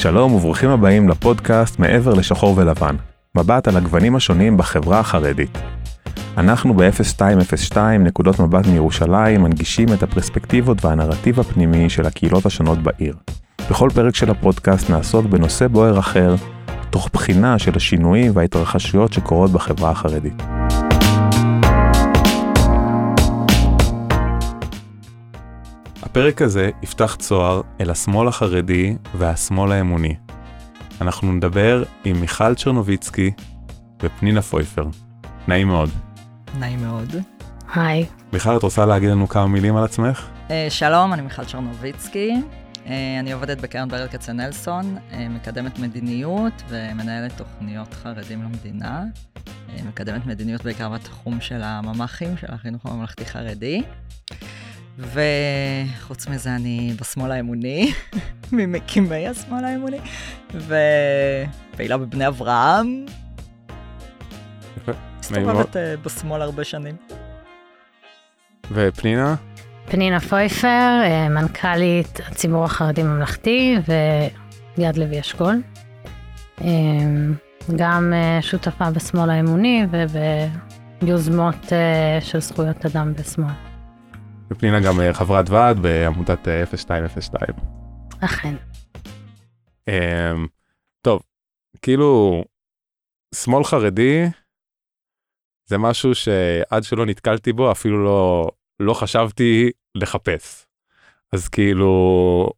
שלום וברוכים הבאים לפודקאסט מעבר לשחור ולבן, מבט על הגוונים השונים בחברה החרדית. אנחנו ב-0202 נקודות מבט מירושלים מנגישים את הפרספקטיבות והנרטיב הפנימי של הקהילות השונות בעיר. בכל פרק של הפודקאסט נעסוק בנושא בוער אחר, תוך בחינה של השינויים וההתרחשויות שקורות בחברה החרדית. הפרק הזה יפתח צוהר אל השמאל החרדי והשמאל האמוני. אנחנו נדבר עם מיכל צ'רנוביצקי ופנינה פויפר. נעים מאוד. נעים מאוד. היי. מיכל, את רוצה להגיד לנו כמה מילים על עצמך? Uh, שלום, אני מיכל צ'רנוביצקי. Uh, אני עובדת בקרן ברל כצנלסון, uh, מקדמת מדיניות ומנהלת תוכניות חרדים למדינה. Uh, מקדמת מדיניות בעיקר בתחום של הממ"חים, של החינוך הממלכתי חרדי. וחוץ מזה אני בשמאל האמוני, ממקימי השמאל האמוני, ופעילה בבני אברהם. מסתובבת uh, בשמאל הרבה שנים. ופנינה? פנינה פויפר, אה, מנכ"לית הציבור החרדי ממלכתי ויד לוי אשכול. אה, גם שותפה בשמאל האמוני וביוזמות של זכויות אדם בשמאל. ופנינה גם חברת ועד בעמותת 0202. אכן. טוב, כאילו, שמאל חרדי זה משהו שעד שלא נתקלתי בו אפילו לא, לא חשבתי לחפש. אז כאילו,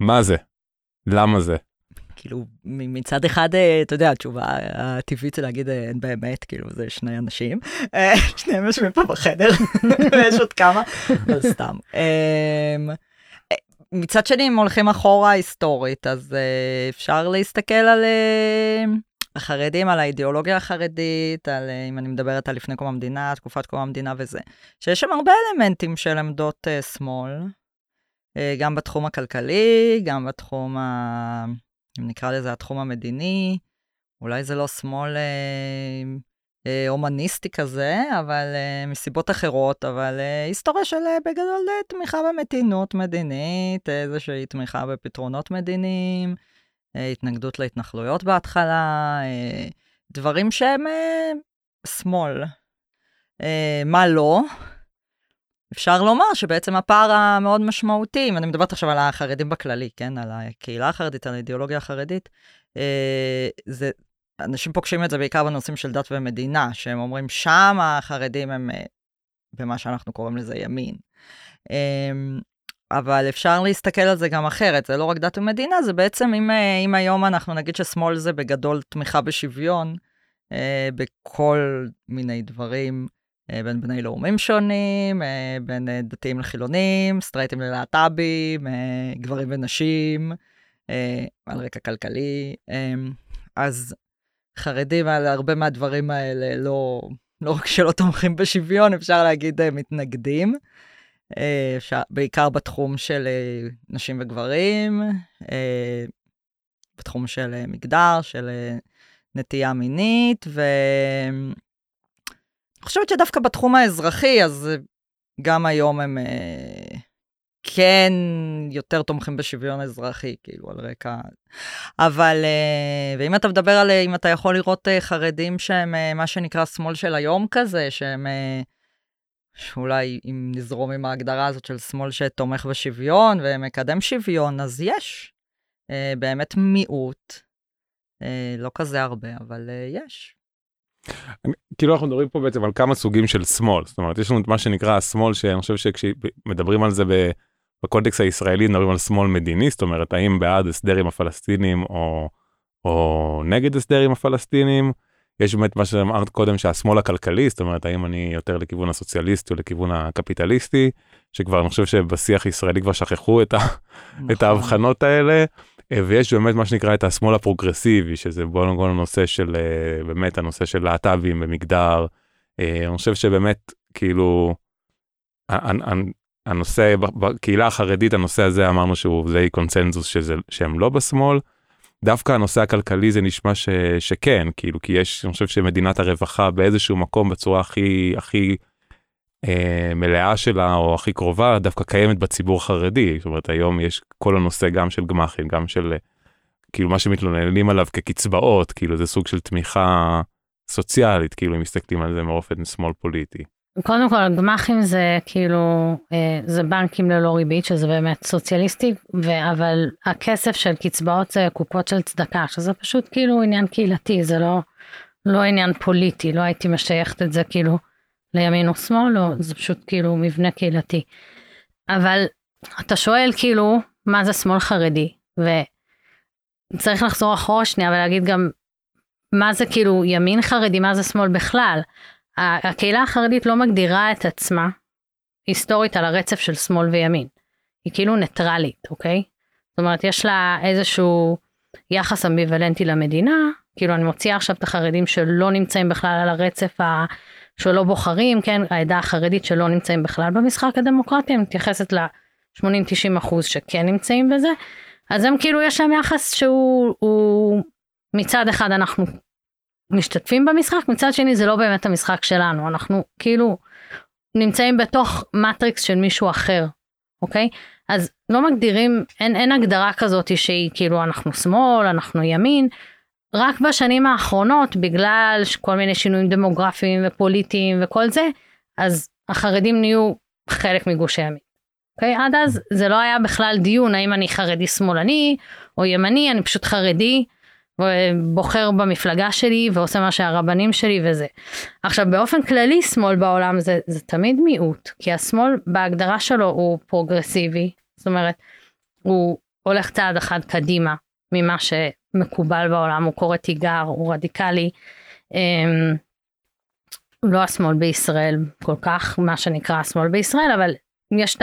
מה זה? למה זה? כאילו, מצד אחד, אתה יודע, התשובה הטבעית זה להגיד אין באמת, כאילו, זה שני אנשים. שניהם יושבים פה בחדר, ויש עוד כמה, לא סתם. מצד שני, אם הולכים אחורה היסטורית, אז אפשר להסתכל על החרדים, על האידיאולוגיה החרדית, על, אם אני מדברת על לפני קום המדינה, תקופת קום המדינה וזה, שיש שם הרבה אלמנטים של עמדות שמאל, גם בתחום הכלכלי, גם בתחום. אם נקרא לזה התחום המדיני, אולי זה לא שמאל אה, אה, הומניסטי כזה, אבל אה, מסיבות אחרות, אבל אה, היסטוריה של אה, בגדול אה, תמיכה במתינות מדינית, איזושהי תמיכה בפתרונות מדיניים, אה, התנגדות להתנחלויות בהתחלה, אה, דברים שהם אה, שמאל. אה, מה לא? אפשר לומר שבעצם הפער המאוד משמעותי, אם אני מדברת עכשיו על החרדים בכללי, כן? על הקהילה החרדית, על האידיאולוגיה החרדית, אה, זה, אנשים פוגשים את זה בעיקר בנושאים של דת ומדינה, שהם אומרים, שם החרדים הם אה, במה שאנחנו קוראים לזה ימין. אה, אבל אפשר להסתכל על זה גם אחרת, זה לא רק דת ומדינה, זה בעצם, אם, אם היום אנחנו נגיד ששמאל זה בגדול תמיכה בשוויון, בכל מיני דברים, בין בני לאומים שונים, בין דתיים לחילונים, סטרייטים ללהט"בים, גברים ונשים, על רקע כלכלי. אז חרדים על הרבה מהדברים האלה לא, לא רק שלא תומכים בשוויון, אפשר להגיד מתנגדים. אפשר, בעיקר בתחום של נשים וגברים, בתחום של מגדר, של נטייה מינית, ו... אני חושבת שדווקא בתחום האזרחי, אז גם היום הם אה, כן יותר תומכים בשוויון אזרחי, כאילו, על רקע... אבל, אה, ואם אתה מדבר על, אם אתה יכול לראות אה, חרדים שהם אה, מה שנקרא שמאל של היום כזה, שהם... אה, שאולי אם נזרום עם ההגדרה הזאת של שמאל שתומך בשוויון ומקדם שוויון, אז יש. אה, באמת מיעוט. אה, לא כזה הרבה, אבל אה, יש. כאילו אנחנו מדברים פה בעצם על כמה סוגים של שמאל זאת אומרת יש לנו את מה שנקרא השמאל שאני חושב שכשמדברים על זה בקונטקסט הישראלי מדברים על שמאל מדיני זאת אומרת האם בעד הסדר עם הפלסטינים או, או נגד הסדר עם הפלסטינים. יש באמת מה שאמרת קודם שהשמאל הכלכלי זאת אומרת האם אני יותר לכיוון הסוציאליסטי או לכיוון הקפיטליסטי שכבר אני חושב שבשיח הישראלי כבר שכחו את, נכון. את ההבחנות האלה ויש באמת מה שנקרא את השמאל הפרוגרסיבי שזה בוא נגיד הנושא של אה, באמת הנושא של להט"בים במגדר. אה, אני חושב שבאמת כאילו הנושא בקהילה החרדית הנושא הזה אמרנו שהוא די קונצנזוס שזה שהם לא בשמאל. דווקא הנושא הכלכלי זה נשמע ש, שכן כאילו כי יש אני חושב שמדינת הרווחה באיזשהו מקום בצורה הכי הכי אה, מלאה שלה או הכי קרובה דווקא קיימת בציבור החרדי. זאת אומרת היום יש כל הנושא גם של גמ"חים, גם של כאילו מה שמתלוננים עליו כקצבאות, כאילו זה סוג של תמיכה סוציאלית, כאילו אם מסתכלים על זה מאופן שמאל פוליטי. קודם כל, גמ"חים זה כאילו, אה, זה בנקים ללא ריבית, שזה באמת סוציאליסטי, ו- אבל הכסף של קצבאות זה קופות של צדקה, שזה פשוט כאילו עניין קהילתי, זה לא, לא עניין פוליטי, לא הייתי משייכת את זה כאילו לימין או שמאל, לא, זה פשוט כאילו מבנה קהילתי. אבל אתה שואל כאילו, מה זה שמאל חרדי? וצריך לחזור אחורה שנייה ולהגיד גם, מה זה כאילו ימין חרדי, מה זה שמאל בכלל? הקהילה החרדית לא מגדירה את עצמה היסטורית על הרצף של שמאל וימין. היא כאילו ניטרלית, אוקיי? זאת אומרת, יש לה איזשהו יחס אמביוולנטי למדינה, כאילו אני מוציאה עכשיו את החרדים שלא נמצאים בכלל על הרצף ה... שלא בוחרים, כן, העדה החרדית שלא נמצאים בכלל במשחק הדמוקרטי, אני מתייחסת ל-80-90 אחוז שכן נמצאים בזה, אז הם כאילו יש להם יחס שהוא מצד אחד אנחנו משתתפים במשחק, מצד שני זה לא באמת המשחק שלנו, אנחנו כאילו נמצאים בתוך מטריקס של מישהו אחר, אוקיי? אז לא מגדירים, אין, אין הגדרה כזאת שהיא כאילו אנחנו שמאל, אנחנו ימין, רק בשנים האחרונות, בגלל כל מיני שינויים דמוגרפיים ופוליטיים וכל זה, אז החרדים נהיו חלק מגוש הימין. אוקיי? עד אז זה לא היה בכלל דיון האם אני חרדי שמאלני או ימני, אני פשוט חרדי. בוחר במפלגה שלי ועושה מה שהרבנים שלי וזה. עכשיו באופן כללי שמאל בעולם זה, זה תמיד מיעוט, כי השמאל בהגדרה שלו הוא פרוגרסיבי, זאת אומרת הוא הולך צעד אחד קדימה ממה שמקובל בעולם, הוא קורא תיגר, הוא רדיקלי. אמ, לא השמאל בישראל כל כך, מה שנקרא השמאל בישראל, אבל יש את.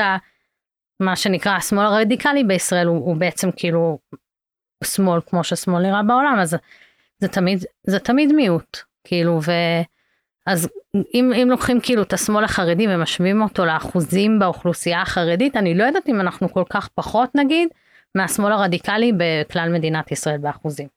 מה שנקרא השמאל הרדיקלי בישראל הוא, הוא בעצם כאילו שמאל כמו ששמאל נראה בעולם אז זה תמיד זה תמיד מיעוט כאילו ו... אז אם, אם לוקחים כאילו את השמאל החרדי ומשווים אותו לאחוזים באוכלוסייה החרדית אני לא יודעת אם אנחנו כל כך פחות נגיד מהשמאל הרדיקלי בכלל מדינת ישראל באחוזים.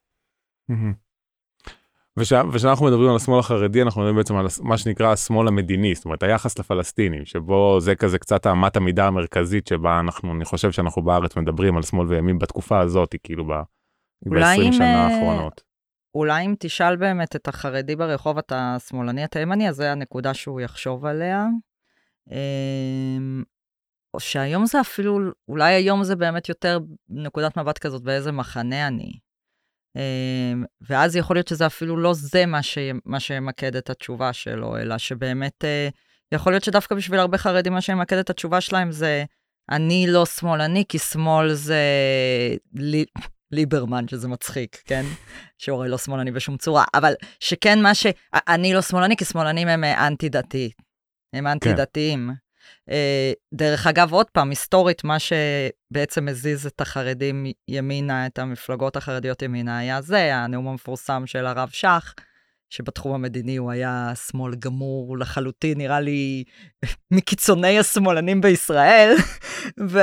וכשאנחנו מדברים על השמאל החרדי אנחנו מדברים בעצם על מה שנקרא השמאל המדיני זאת אומרת היחס לפלסטינים שבו זה כזה קצת אמת המידה המרכזית שבה אנחנו אני חושב שאנחנו בארץ מדברים על שמאל וימין בתקופה הזאת כאילו ב-20 שנה אה, האחרונות. אולי אם תשאל באמת את החרדי ברחוב אתה שמאלני אתה ימני אז זה הנקודה שהוא יחשוב עליה. או שהיום זה אפילו אולי היום זה באמת יותר נקודת מבט כזאת באיזה מחנה אני. אמ, ואז יכול להיות שזה אפילו לא זה מה, ש... מה שימקד את התשובה שלו, אלא שבאמת אה, יכול להיות שדווקא בשביל הרבה חרדים מה שימקד את התשובה שלהם זה אני לא שמאלני, כי שמאל זה לי... ליברמן, שזה מצחיק, כן? שהוא הרי לא שמאלני בשום צורה, אבל שכן מה ש... אני לא שמאלני, כי שמאלנים הם אה, אנטי-דתי. הם אנטי-דתיים. כן. אה, דרך אגב, עוד פעם, היסטורית, מה שבעצם הזיז את החרדים ימינה, את המפלגות החרדיות ימינה, היה זה, הנאום המפורסם של הרב שך, שבתחום המדיני הוא היה שמאל גמור לחלוטין, נראה לי מקיצוני השמאלנים בישראל. ו...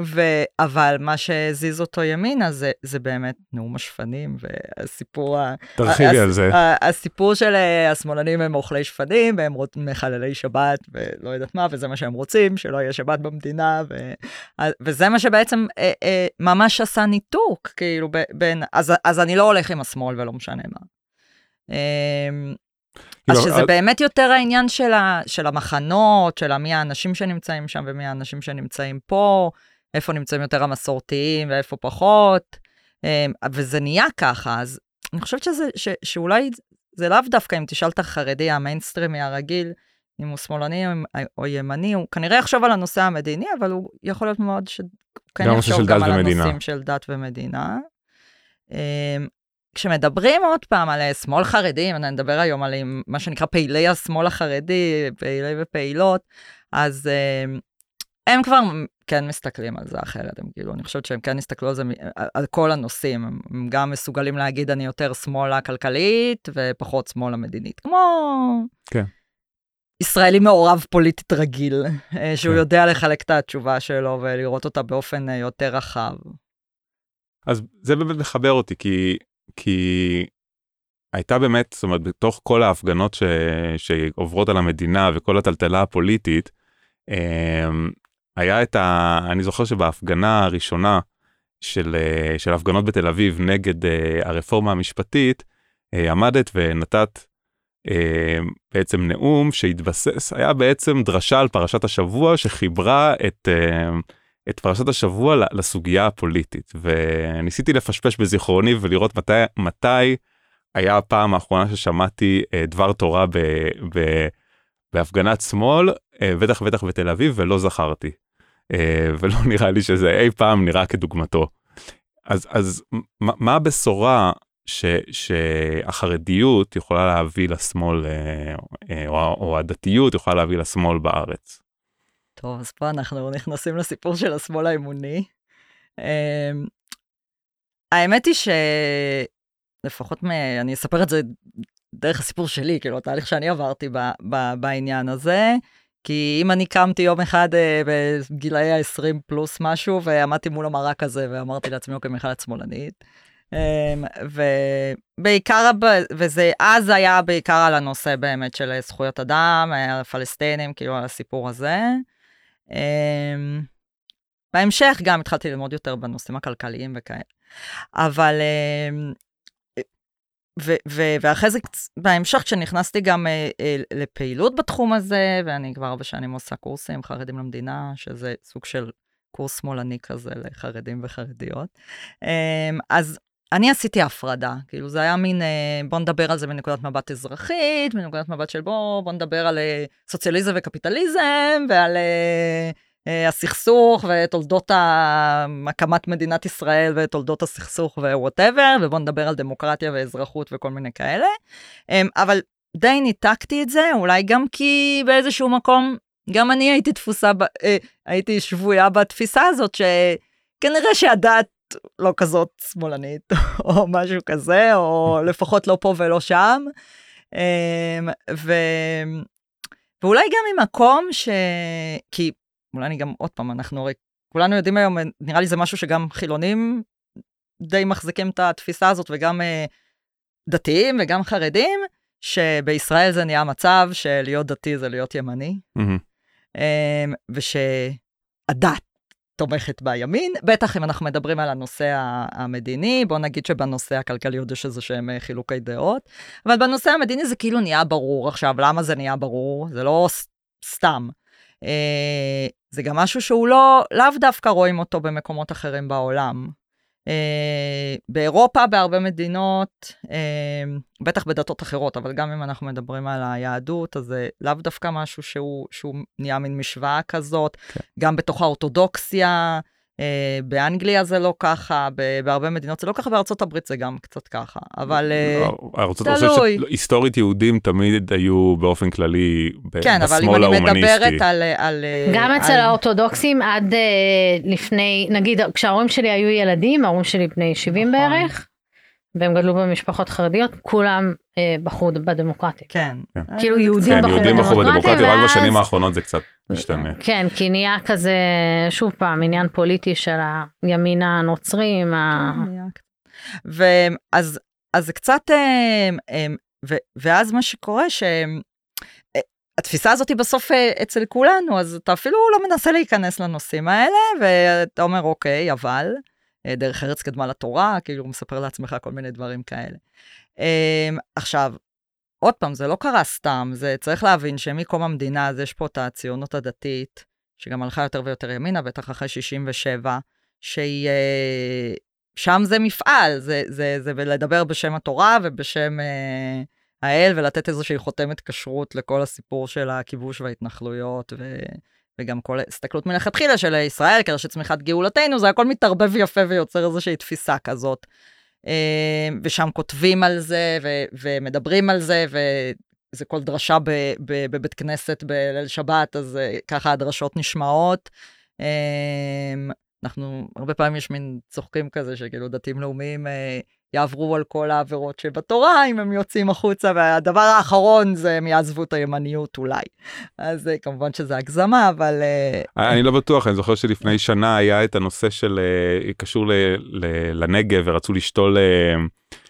ו... אבל מה שהזיז אותו ימינה זה, זה באמת נאום השפנים והסיפור... תרחיבי על זה. הסיפור של אה, השמאלנים הם אוכלי שפנים והם מחללי שבת ולא יודעת מה, וזה מה שהם רוצים, שלא יהיה שבת במדינה, ו... וזה מה שבעצם אה, אה, ממש עשה ניתוק, כאילו, בין... אז, אז אני לא הולך עם השמאל ולא משנה מה. אה, אז שזה. באמת יותר העניין של, ה, של המחנות, של מי האנשים שנמצאים שם ומי האנשים שנמצאים פה. איפה נמצאים יותר המסורתיים ואיפה פחות, אמ, וזה נהיה ככה, אז אני חושבת שזה, ש, שאולי זה לאו דווקא אם תשאל את החרדי המיינסטרימי הרגיל, אם הוא שמאלני או, ימני, הוא כנראה יחשוב על הנושא המדיני, אבל הוא יכול להיות מאוד ש... כן יחשוב גם על ומדינה. הנושאים של דת ומדינה. אמ, כשמדברים עוד פעם על אה, שמאל חרדי, אני נדבר היום על מה שנקרא פעילי השמאל החרדי, פעילי ופעילות, אז אמ, הם כבר כן מסתכלים על זה אחרת, הם כאילו, אני חושבת שהם כן הסתכלו על זה, על כל הנושאים, הם גם מסוגלים להגיד אני יותר שמאלה כלכלית ופחות שמאלה מדינית, כמו... כן. ישראלי מעורב פוליטית רגיל, אה, שהוא כן. יודע לחלק את התשובה שלו ולראות אותה באופן אה, יותר רחב. אז זה באמת מחבר אותי, כי, כי הייתה באמת, זאת אומרת, בתוך כל ההפגנות ש, שעוברות על המדינה וכל הטלטלה הפוליטית, אמ, היה את ה... אני זוכר שבהפגנה הראשונה של, אה, של הפגנות בתל אביב נגד אה, הרפורמה המשפטית, אה, עמדת ונתת בעצם נאום שהתבסס, היה בעצם דרשה על פרשת השבוע שחיברה את, את פרשת השבוע לסוגיה הפוליטית. וניסיתי לפשפש בזיכרוני ולראות מתי, מתי היה הפעם האחרונה ששמעתי דבר תורה ב, ב, בהפגנת שמאל, בטח בטח בתל אביב, ולא זכרתי. אה, ולא נראה לי שזה אי פעם נראה כדוגמתו. אז, אז מה הבשורה ש, שהחרדיות יכולה להביא לשמאל, אה, אה, או, או הדתיות יכולה להביא לשמאל בארץ? טוב, אז פה אנחנו נכנסים לסיפור של השמאל האמוני. האמת היא שלפחות מ... אני אספר את זה דרך הסיפור שלי, כאילו, התהליך שאני עברתי ב, ב, בעניין הזה. כי אם אני קמתי יום אחד אה, בגילאי ה-20 פלוס משהו, ועמדתי מול המראה כזה, ואמרתי לעצמי, אוקיי, מיכל את שמאלנית. אה, ובעיקר, וזה אז היה בעיקר על הנושא באמת של זכויות אדם, הפלסטינים, כאילו על הסיפור הזה. אה, בהמשך גם התחלתי ללמוד יותר בנושאים הכלכליים וכאלה. אבל אה, ו- ו- ואחרי זה, בהמשך, כשנכנסתי גם אה, אה, לפעילות בתחום הזה, ואני כבר הרבה שנים עושה קורסים חרדים למדינה, שזה סוג של קורס שמאלני כזה לחרדים וחרדיות. אה, אז אני עשיתי הפרדה, כאילו זה היה מין, אה, בוא נדבר על זה מנקודת מבט אזרחית, מנקודת מבט של בוא, בוא נדבר על אה, סוציאליזם וקפיטליזם, ועל... אה, הסכסוך ותולדות הקמת מדינת ישראל ותולדות הסכסוך ווואטאבר, ובואו נדבר על דמוקרטיה ואזרחות וכל מיני כאלה. אמ, אבל די ניתקתי את זה, אולי גם כי באיזשהו מקום, גם אני הייתי תפוסה, אה, הייתי שבויה בתפיסה הזאת, שכנראה שהדת לא כזאת שמאלנית, או משהו כזה, או לפחות לא פה ולא שם. אמ, ו... ואולי גם ממקום ש... כי אולי אני גם, עוד פעם, אנחנו הרי, כולנו יודעים היום, נראה לי זה משהו שגם חילונים די מחזיקים את התפיסה הזאת, וגם אה, דתיים וגם חרדים, שבישראל זה נהיה מצב שלהיות דתי זה להיות ימני, mm-hmm. אה, ושהדת תומכת בימין, בטח אם אנחנו מדברים על הנושא המדיני, בוא נגיד שבנושא הכלכלי עוד יש איזה שהם אה, חילוקי דעות, אבל בנושא המדיני זה כאילו נהיה ברור עכשיו, למה זה נהיה ברור? זה לא סתם. אה, זה גם משהו שהוא לא, לאו דווקא רואים אותו במקומות אחרים בעולם. אה, באירופה, בהרבה מדינות, אה, בטח בדתות אחרות, אבל גם אם אנחנו מדברים על היהדות, אז זה לאו דווקא משהו שהוא, שהוא נהיה מין משוואה כזאת. כן. גם בתוך האורתודוקסיה, באנגליה זה לא ככה, בהרבה מדינות זה לא ככה, בארצות הברית זה גם קצת ככה, אבל אה, תלוי. היסטורית יהודים תמיד היו באופן כללי כן, בשמאל ההומניסטי. כן, אבל אם אני מדברת על... על גם על... אצל האורתודוקסים עד uh, לפני, נגיד כשההורים שלי היו ילדים, ההורים שלי בני 70 נכון. בערך, והם גדלו במשפחות חרדיות, כולם אה, בחרו בדמוקרטיה. כן. כן. כאילו יהודים כן, בחרו יהודים בחרו בדמוקרטיה, רק בשנים האחרונות זה קצת משתנה. כן, כי נהיה כזה, שוב פעם, עניין פוליטי של הימין הנוצרים. ואז אז זה קצת, אה, אה, ואז מה שקורה ש... התפיסה הזאת היא בסוף אצל כולנו, אז אתה אפילו לא מנסה להיכנס לנושאים האלה, ואתה אומר, אוקיי, אבל... אה, דרך ארץ קדמה לתורה, כאילו הוא מספר לעצמך כל מיני דברים כאלה. אמ, עכשיו, עוד פעם, זה לא קרה סתם, זה צריך להבין שמקום המדינה, אז יש פה את הציונות הדתית, שגם הלכה יותר ויותר ימינה, בטח אחרי 67, שהיא... אה, שם זה מפעל, זה, זה, זה לדבר בשם התורה ובשם אה, האל, ולתת איזושהי חותמת כשרות לכל הסיפור של הכיבוש וההתנחלויות, ו... וגם כל הסתכלות מלכתחילה של ישראל, כדי שצמיחת גאולתנו, זה הכל מתערבב יפה ויוצר איזושהי תפיסה כזאת. אה, ושם כותבים על זה, ו- ומדברים על זה, וזה כל דרשה ב- ב- בבית כנסת בליל שבת, אז אה, ככה הדרשות נשמעות. אה, אנחנו, הרבה פעמים יש מין צוחקים כזה, שכאילו דתיים לאומיים יעברו על כל העבירות שבתורה, אם הם יוצאים החוצה, והדבר האחרון זה הם יעזבו את הימניות אולי. אז אה, כמובן שזה הגזמה, אבל... אה, אני לא בטוח, אני זוכר שלפני שנה היה את הנושא של, אה, קשור לנגב, ורצו לשתול...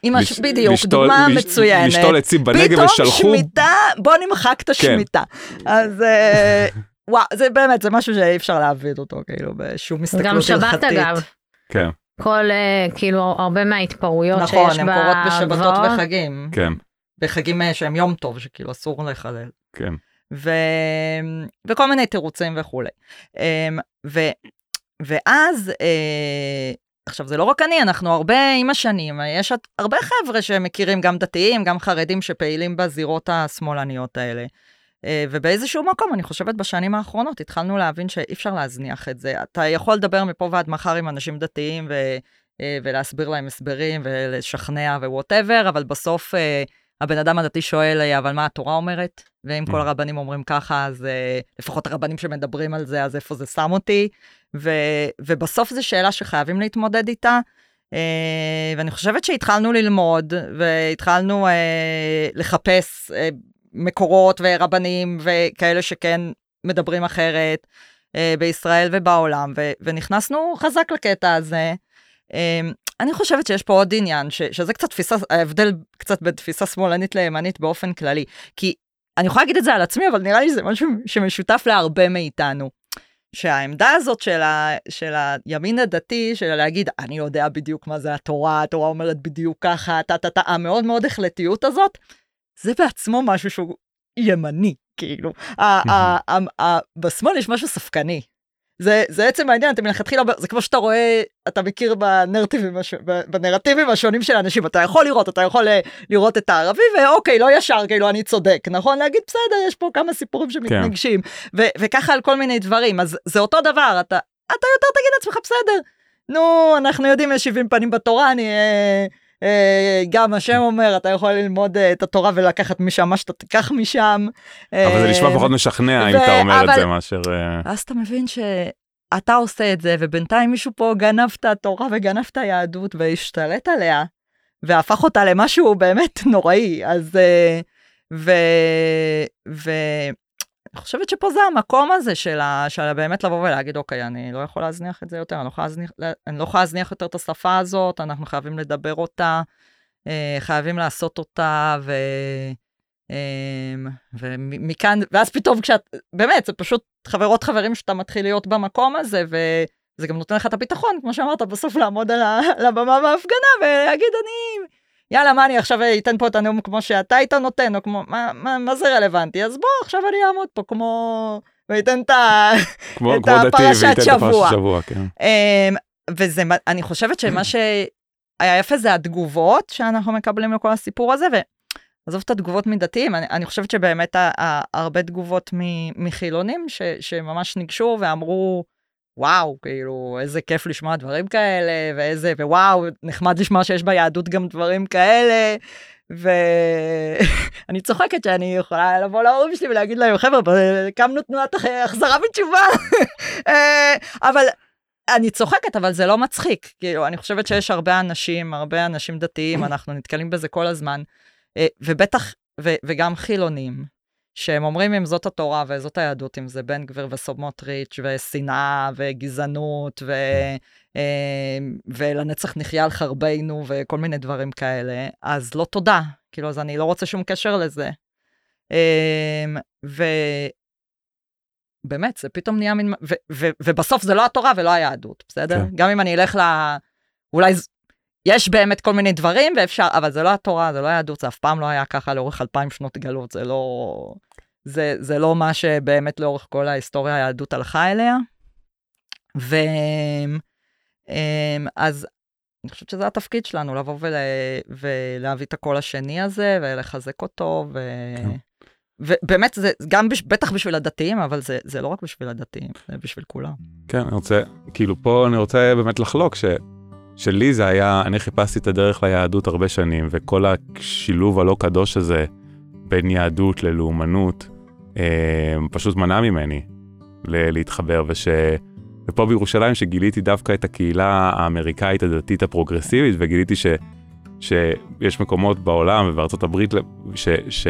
עם הש... לש- בדיוק, לשתול- דוגמה לש- מצוינת. לשתול עצים בנגב פתאום ושלחו, שמיטה, בוא נמחק את השמיטה. אז אה, וואו, זה באמת, זה משהו שאי אפשר להבין אותו, כאילו, בשום הסתכלות גם הלכתית. שבת אגב, כן, כל, אה, כאילו, הרבה מההתפרעויות נכון, שיש הן קורות בשבתות בגבעות. וחגים. כן, בחגים אה, שהם יום טוב, שכאילו אסור לחלל. כן. ו... וכל מיני תירוצים וכולי. אמ, ו... ואז, אה, עכשיו זה לא רק אני, אנחנו הרבה עם השנים, יש את- הרבה חבר'ה שמכירים גם דתיים, גם חרדים שפעילים בזירות השמאלניות האלה. אה, ובאיזשהו מקום, אני חושבת בשנים האחרונות, התחלנו להבין שאי אפשר להזניח את זה. אתה יכול לדבר מפה ועד מחר עם אנשים דתיים ו... אה, ולהסביר להם הסברים ולשכנע ווואטאבר, אבל בסוף אה, הבן אדם הדתי שואל, "אה, אבל מה התורה אומרת? ואם כל Mm. הרבנים אומרים ככה, אז לפחות הרבנים שמדברים על זה, אז איפה זה שם אותי? ו, ובסוף זו שאלה שחייבים להתמודד איתה. אה, ואני חושבת שהתחלנו ללמוד, והתחלנו אה, לחפש אה, מקורות ורבנים וכאלה שכן מדברים אחרת אה, בישראל ובעולם, ו, ונכנסנו חזק לקטע הזה. אה, אני חושבת שיש פה עוד עניין, ש, שזה קצת תפיסה, ההבדל קצת בין תפיסה שמאלנית לימנית באופן כללי. כי אני יכולה להגיד את זה על עצמי, אבל נראה לי שזה משהו שמשותף להרבה מאיתנו. שהעמדה הזאת של, ה, של הימין הדתי, של להגיד, אני יודע בדיוק מה זה התורה, התורה אומרת בדיוק ככה, טה-טה-טה, המאוד מאוד החלטיות הזאת, זה בעצמו משהו שהוא ימני, כאילו. בשמאל יש משהו ספקני. זה, זה עצם העניין, אתה מלכתחילה, זה כמו שאתה רואה, אתה מכיר בנרטיבים, הש- בנרטיבים השונים של אנשים, אתה יכול לראות, אתה יכול אה, לראות את הערבי, ואוקיי, לא ישר, כאילו, אני צודק, נכון? להגיד, בסדר, יש פה כמה סיפורים שמתנגשים, ו- וככה על כל מיני דברים, אז זה אותו דבר, אתה, אתה יותר תגיד לעצמך, בסדר, נו, אנחנו יודעים, יש 70 פנים בתורה, אני... אה, גם השם אומר, אתה יכול ללמוד אה, את התורה ולקחת משם מה שאתה תיקח משם. אבל זה נשמע אה, פחות משכנע אם אתה אומר את זה מאשר... אה, ואז אתה מבין שאתה עושה את זה, ובינתיים מישהו פה גנב את התורה וגנב את היהדות והשתלט עליה, והפך אותה למשהו באמת נוראי. אז... אה, ו... ו... אני חושבת שפה זה המקום הזה של, באמת לבוא ולהגיד, אוקיי, אני לא יכול להזניח את זה יותר, אני לא יכולה להזניח, לא יותר את השפה הזאת, אנחנו חייבים לדבר אותה, אה, חייבים לעשות אותה, ו... אמ, ומכאן, ואז פתאום כשאת, באמת, זה פשוט חברות חברים שאתה מתחיל להיות במקום הזה, וזה גם נותן לך את הביטחון, כמו שאמרת, בסוף לעמוד על הבמה בהפגנה ולהגיד, אני, יאללה, מה אני עכשיו אתן פה את הנאום כמו שאתה היית נותן, או כמו, מה, מה, מה זה רלוונטי? אז בוא, עכשיו אני אעמוד פה כמו, ואתן את. כמו את כמו הפרשת שבוע. שבוע, כן. אמ, וזה, אני חושבת שמה שהיה יפה זה התגובות שאנחנו מקבלים לכל הסיפור הזה, ועזוב את התגובות מדתיים, אני, אני חושבת שבאמת ה- ה- הרבה תגובות מ- מחילונים ש, שממש ניגשו ואמרו, וואו, כאילו, איזה כיף לשמוע דברים כאלה, ואיזה, ווואו, נחמד לשמוע שיש ביהדות גם דברים כאלה. ואני צוחקת שאני יכולה לבוא להורים שלי ולהגיד להם, חבר'ה, הקמנו תנועת הח- החזרה בתשובה. אה, אבל אני צוחקת, אבל זה לא מצחיק. כאילו, אני חושבת שיש הרבה אנשים, הרבה אנשים דתיים, אנחנו נתקלים בזה כל הזמן, אה, ובטח, ו, וגם חילונים, שהם אומרים אם זאת התורה וזאת היהדות, אם זה בן גביר וסמוטריץ' ושנאה וגזענות ו, אה, ולנצח נחיה על חרבנו וכל מיני דברים כאלה, אז לא תודה. כאילו, אז אני לא רוצה שום קשר לזה. אה, ו... באמת, זה פתאום נהיה מין... ו- ו- ובסוף זה לא התורה ולא היהדות, בסדר? כן. גם אם אני אלך ל... אולי יש באמת כל מיני דברים ואפשר, אבל זה לא התורה, זה לא היהדות, זה אף פעם לא היה ככה לאורך אלפיים שנות גלות, זה לא... זה, זה לא מה שבאמת לאורך כל ההיסטוריה היהדות הלכה אליה. ו... אז אני חושבת שזה התפקיד שלנו, לבוא ול... ולהביא את הקול השני הזה ולחזק אותו, ו... כן. ובאמת זה גם בש... בטח בשביל הדתיים, אבל זה, זה לא רק בשביל הדתיים, זה בשביל כולם. כן, אני רוצה, כאילו פה אני רוצה באמת לחלוק ש, שלי זה היה, אני חיפשתי את הדרך ליהדות הרבה שנים, וכל השילוב הלא קדוש הזה בין יהדות ללאומנות, פשוט מנע ממני להתחבר, וש... ופה בירושלים שגיליתי דווקא את הקהילה האמריקאית הדתית הפרוגרסיבית, וגיליתי ש, שיש מקומות בעולם ובארצות הברית ש... ש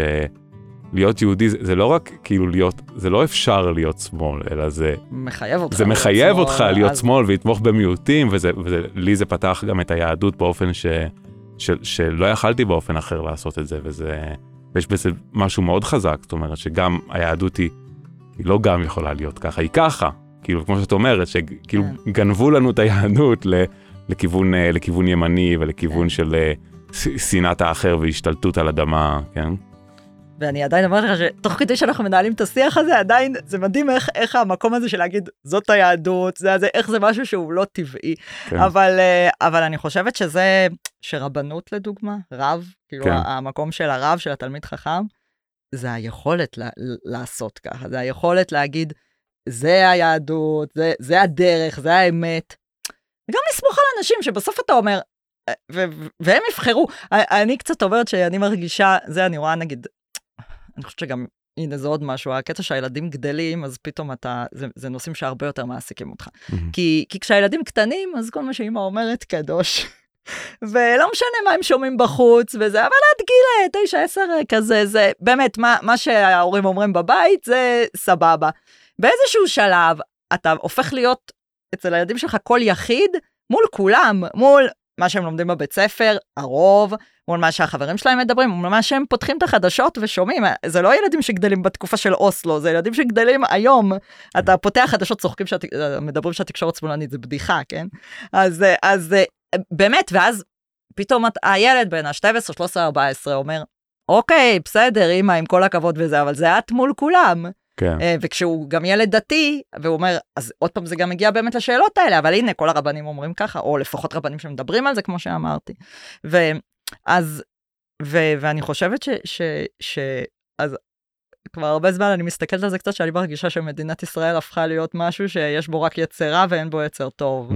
להיות יהודי זה, זה לא רק כאילו להיות, זה לא אפשר להיות שמאל, אלא זה, מחייב אותך. זה מחייב שמאל, אותך להיות אז- שמאל ולתמוך במיעוטים, וזה, וזה, לי זה פתח גם את היהדות באופן ש, ש, שלא יכלתי באופן אחר לעשות את זה, וזה, ויש בזה משהו מאוד חזק, זאת אומרת שגם היהדות היא, היא לא גם יכולה להיות ככה, היא ככה, כאילו, כמו שאת אומרת, שכאילו כן. גנבו לנו את היהדות ל, לכיוון, אה, לכיוון ימני ולכיוון כן. של אה, שנאת האחר והשתלטות על אדמה, כן? ואני עדיין אומרת לך שתוך כדי שאנחנו מנהלים את השיח הזה, עדיין זה מדהים איך, איך המקום הזה של להגיד זאת היהדות, זה, זה, איך זה משהו שהוא לא טבעי. כן. אבל, אה, אבל אני חושבת שזה, שרבנות לדוגמה, רב, כאילו כן. המקום של הרב, של התלמיד חכם, זה היכולת לה, לעשות ככה, זה היכולת להגיד, זה היהדות, זה, זה הדרך, זה האמת. וגם לסמוך על אנשים שבסוף אתה אומר, אה, והם יבחרו. אני קצת אומרת שאני מרגישה, זה אני רואה נגיד אני חושבת שגם, הנה זה עוד משהו, הקטע שהילדים גדלים, אז פתאום אתה, זה, זה נושאים שהרבה יותר מעסיקים אותך. Mm-hmm. כי, כי כשהילדים קטנים, אז כל מה שאימא אומרת קדוש. ולא משנה מה הם שומעים בחוץ וזה, אבל עד גיל 9-10 כזה, זה באמת, מה, מה שההורים אומרים בבית זה סבבה. באיזשהו שלב אתה הופך להיות אצל הילדים שלך קול יחיד מול כולם, מול מה שהם לומדים בבית ספר, הרוב, מול מה שהחברים שלהם מדברים, מול מה שהם פותחים את החדשות ושומעים. זה לא ילדים שגדלים בתקופה של אוסלו, זה ילדים שגדלים היום. אתה פותח חדשות, צוחקים, שת... מדברים שהתקשורת שמאלנית, זה בדיחה, כן? אז, אז באמת, ואז פתאום הילד בן ה-12, 13, 14 אומר, אוקיי, בסדר, אמא, עם כל הכבוד וזה, אבל זה את מול כולם. כן. אה, וכשהוא גם ילד דתי, והוא אומר, אז עוד פעם זה גם מגיע באמת לשאלות האלה, אבל הנה, כל הרבנים אומרים ככה, או לפחות רבנים שמדברים על זה, כמו שאמרתי. ואז, ו, ואני חושבת ש, ש, ש... אז כבר הרבה זמן אני מסתכלת על זה קצת, שאני מרגישה שמדינת ישראל הפכה להיות משהו שיש בו רק יצרה ואין בו יצר טוב. Mm.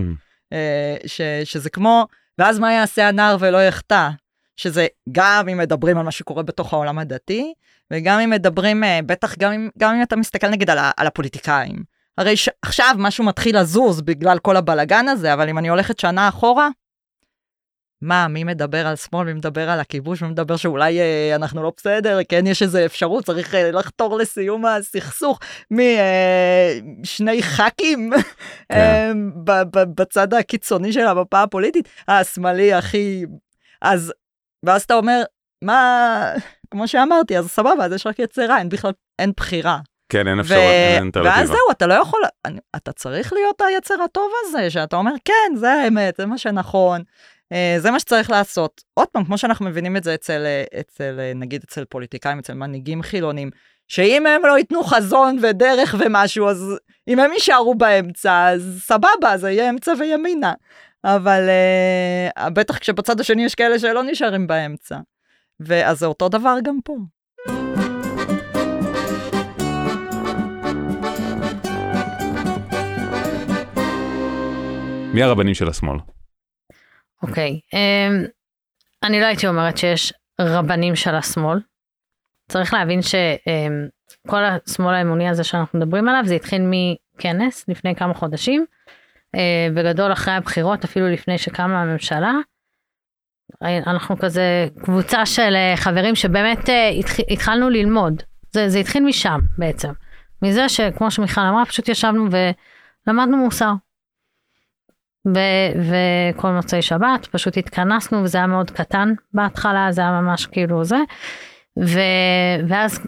אה, ש, שזה כמו, ואז מה יעשה הנער ולא יחטא? שזה גם אם מדברים על מה שקורה בתוך העולם הדתי, וגם אם מדברים, אה, בטח גם אם, גם אם אתה מסתכל נגיד על, על הפוליטיקאים. הרי ש, עכשיו משהו מתחיל לזוז בגלל כל הבלגן הזה, אבל אם אני הולכת שנה אחורה, מה, מי מדבר על שמאל, מי מדבר על הכיבוש, מי מדבר שאולי אה, אנחנו לא בסדר, כן, יש איזו אפשרות, צריך אה, לחתור לסיום הסכסוך משני אה, ח"כים כן. אה, בצד הקיצוני של המפה הפוליטית, השמאלי הכי... אז, ואז אתה אומר, מה, כמו שאמרתי, אז סבבה, אז יש רק יצירה, אין בכלל, אין בחירה. כן, אין אפשרות, אין אלטרנטיבה. ואז זהו, אתה לא יכול, אתה צריך להיות היצר הטוב הזה, שאתה אומר, כן, זה האמת, זה מה שנכון, זה מה שצריך לעשות. עוד פעם, כמו שאנחנו מבינים את זה אצל, אה, אצל אה, נגיד אצל פוליטיקאים, אצל מנהיגים חילונים, שאם הם לא ייתנו חזון ודרך ומשהו, אז אם הם יישארו באמצע, אז סבבה, זה יהיה אמצע וימינה. אבל uh, בטח כשבצד השני יש כאלה שלא נשארים באמצע. ואז זה אותו דבר גם פה. מי הרבנים של השמאל? אוקיי, um, אני לא הייתי אומרת שיש רבנים של השמאל. צריך להבין שכל um, השמאל האמוני הזה שאנחנו מדברים עליו, זה התחיל מכנס לפני כמה חודשים. Uh, בגדול אחרי הבחירות, אפילו לפני שקמה הממשלה. אנחנו כזה קבוצה של אה, חברים שבאמת אה, התחלנו ללמוד. זה, זה התחיל משם בעצם. מזה שכמו שמיכל אמרה, פשוט ישבנו ולמדנו מוסר. ו- וכל מוצאי שבת פשוט התכנסנו וזה היה מאוד קטן בהתחלה, זה היה ממש כאילו זה. ו- ואז